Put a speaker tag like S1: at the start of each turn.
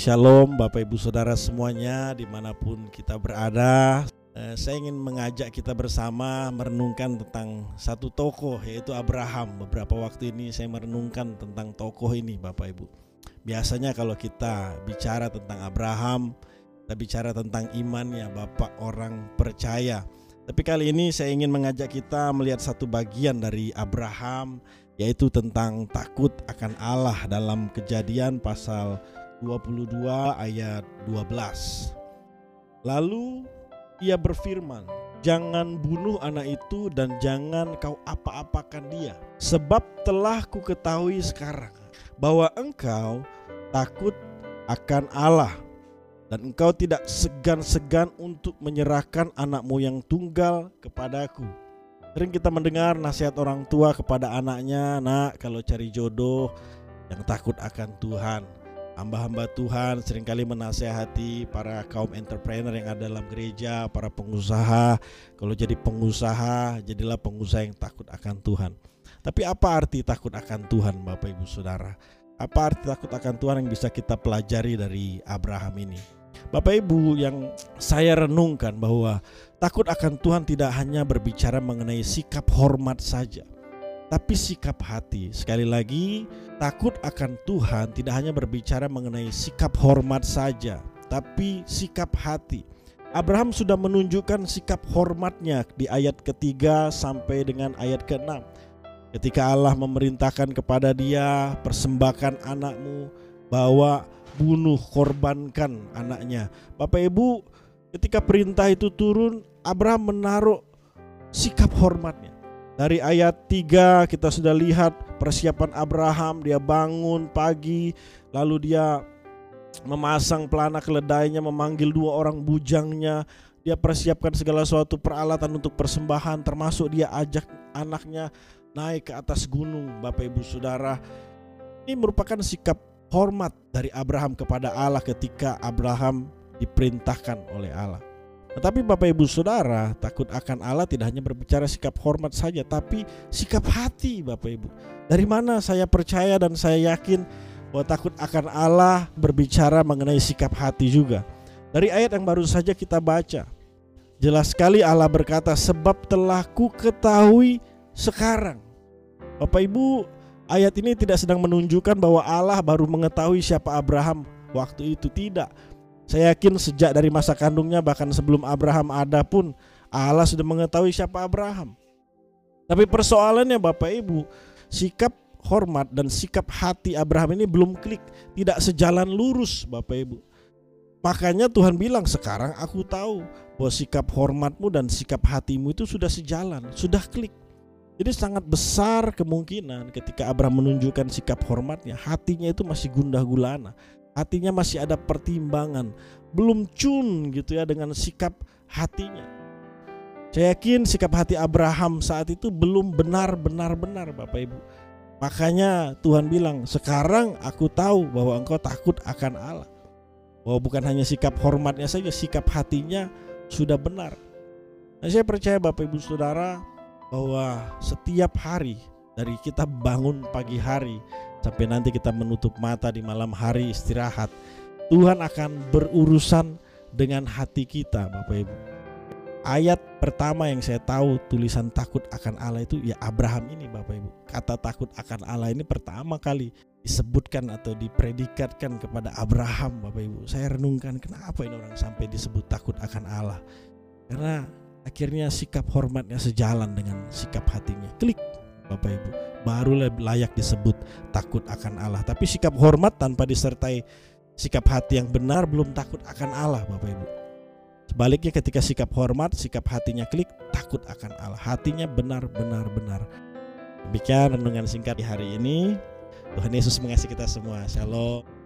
S1: Shalom Bapak Ibu Saudara semuanya di mana pun kita berada. Eh, Saya ingin mengajak kita bersama merenungkan tentang satu tokoh yaitu Abraham. Beberapa waktu ini saya merenungkan tentang tokoh ini Bapak Ibu. Biasanya kalau kita bicara tentang Abraham Kita bicara tentang imannya Bapak orang percaya. Tapi kali ini saya ingin mengajak kita melihat satu bagian dari Abraham Yaitu tentang takut akan Allah dalam kejadian pasal 22 ayat 12. Lalu ia berfirman, "Jangan bunuh anak itu dan jangan kau apa-apakan dia, sebab telah ku ketahui sekarang bahwa engkau takut akan Allah dan engkau tidak segan-segan untuk menyerahkan anakmu yang tunggal kepadaku." Sering kita mendengar nasihat orang tua kepada anaknya, "Nak, kalau cari jodoh yang takut akan Tuhan." Hamba-hamba Tuhan sering kali menasehati para kaum entrepreneur yang ada dalam gereja, para pengusaha. Kalau jadi pengusaha, jadilah pengusaha yang takut akan Tuhan. Tapi apa arti takut akan Tuhan, Bapak Ibu Saudara? Apa arti takut akan Tuhan yang bisa kita pelajari dari Abraham ini? Bapak Ibu yang saya renungkan bahwa takut akan Tuhan tidak hanya berbicara mengenai sikap hormat saja tapi sikap hati. Sekali lagi, takut akan Tuhan tidak hanya berbicara mengenai sikap hormat saja, tapi sikap hati. Abraham sudah menunjukkan sikap hormatnya di ayat ketiga sampai dengan ayat keenam. Ketika Allah memerintahkan kepada dia, persembahkan anakmu, bawa bunuh, korbankan anaknya. Bapak Ibu, ketika perintah itu turun, Abraham menaruh sikap hormatnya. Dari ayat 3 kita sudah lihat persiapan Abraham, dia bangun pagi, lalu dia memasang pelana keledainya, memanggil dua orang bujangnya, dia persiapkan segala suatu peralatan untuk persembahan, termasuk dia ajak anaknya naik ke atas gunung, Bapak Ibu Saudara. Ini merupakan sikap hormat dari Abraham kepada Allah ketika Abraham diperintahkan oleh Allah. Tetapi Bapak Ibu Saudara, takut akan Allah tidak hanya berbicara sikap hormat saja, tapi sikap hati Bapak Ibu. Dari mana saya percaya dan saya yakin bahwa takut akan Allah berbicara mengenai sikap hati juga. Dari ayat yang baru saja kita baca, jelas sekali Allah berkata, sebab telah ku ketahui sekarang. Bapak Ibu, ayat ini tidak sedang menunjukkan bahwa Allah baru mengetahui siapa Abraham waktu itu, tidak saya yakin sejak dari masa kandungnya bahkan sebelum Abraham ada pun Allah sudah mengetahui siapa Abraham. Tapi persoalannya Bapak Ibu, sikap hormat dan sikap hati Abraham ini belum klik, tidak sejalan lurus Bapak Ibu. Makanya Tuhan bilang sekarang aku tahu bahwa sikap hormatmu dan sikap hatimu itu sudah sejalan, sudah klik. Jadi sangat besar kemungkinan ketika Abraham menunjukkan sikap hormatnya, hatinya itu masih gundah gulana, hatinya masih ada pertimbangan, belum cun gitu ya dengan sikap hatinya. Saya yakin sikap hati Abraham saat itu belum benar-benar benar Bapak Ibu. Makanya Tuhan bilang, "Sekarang aku tahu bahwa engkau takut akan Allah." Bahwa bukan hanya sikap hormatnya saja, sikap hatinya sudah benar. Nah, saya percaya Bapak Ibu Saudara bahwa setiap hari dari kita bangun pagi hari sampai nanti kita menutup mata di malam hari istirahat, Tuhan akan berurusan dengan hati kita, Bapak Ibu. Ayat pertama yang saya tahu tulisan takut akan Allah itu ya Abraham ini Bapak Ibu. Kata takut akan Allah ini pertama kali disebutkan atau dipredikatkan kepada Abraham Bapak Ibu. Saya renungkan kenapa ini orang sampai disebut takut akan Allah. Karena akhirnya sikap hormatnya sejalan dengan sikap hatinya. Klik Bapak Ibu. Baru layak disebut takut akan Allah. Tapi sikap hormat tanpa disertai sikap hati yang benar belum takut akan Allah Bapak Ibu. Sebaliknya ketika sikap hormat, sikap hatinya klik, takut akan Allah. Hatinya benar-benar benar. Demikian renungan singkat di hari ini. Tuhan Yesus mengasihi kita semua. Shalom.